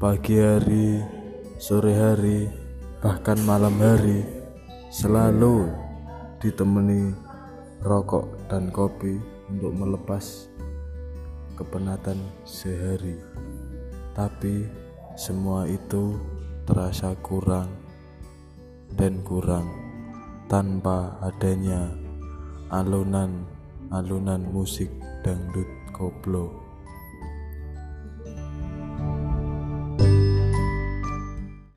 Pagi hari, sore hari, bahkan malam hari selalu ditemani rokok dan kopi untuk melepas kepenatan sehari. Tapi semua itu terasa kurang dan kurang tanpa adanya alunan-alunan musik dangdut koplo.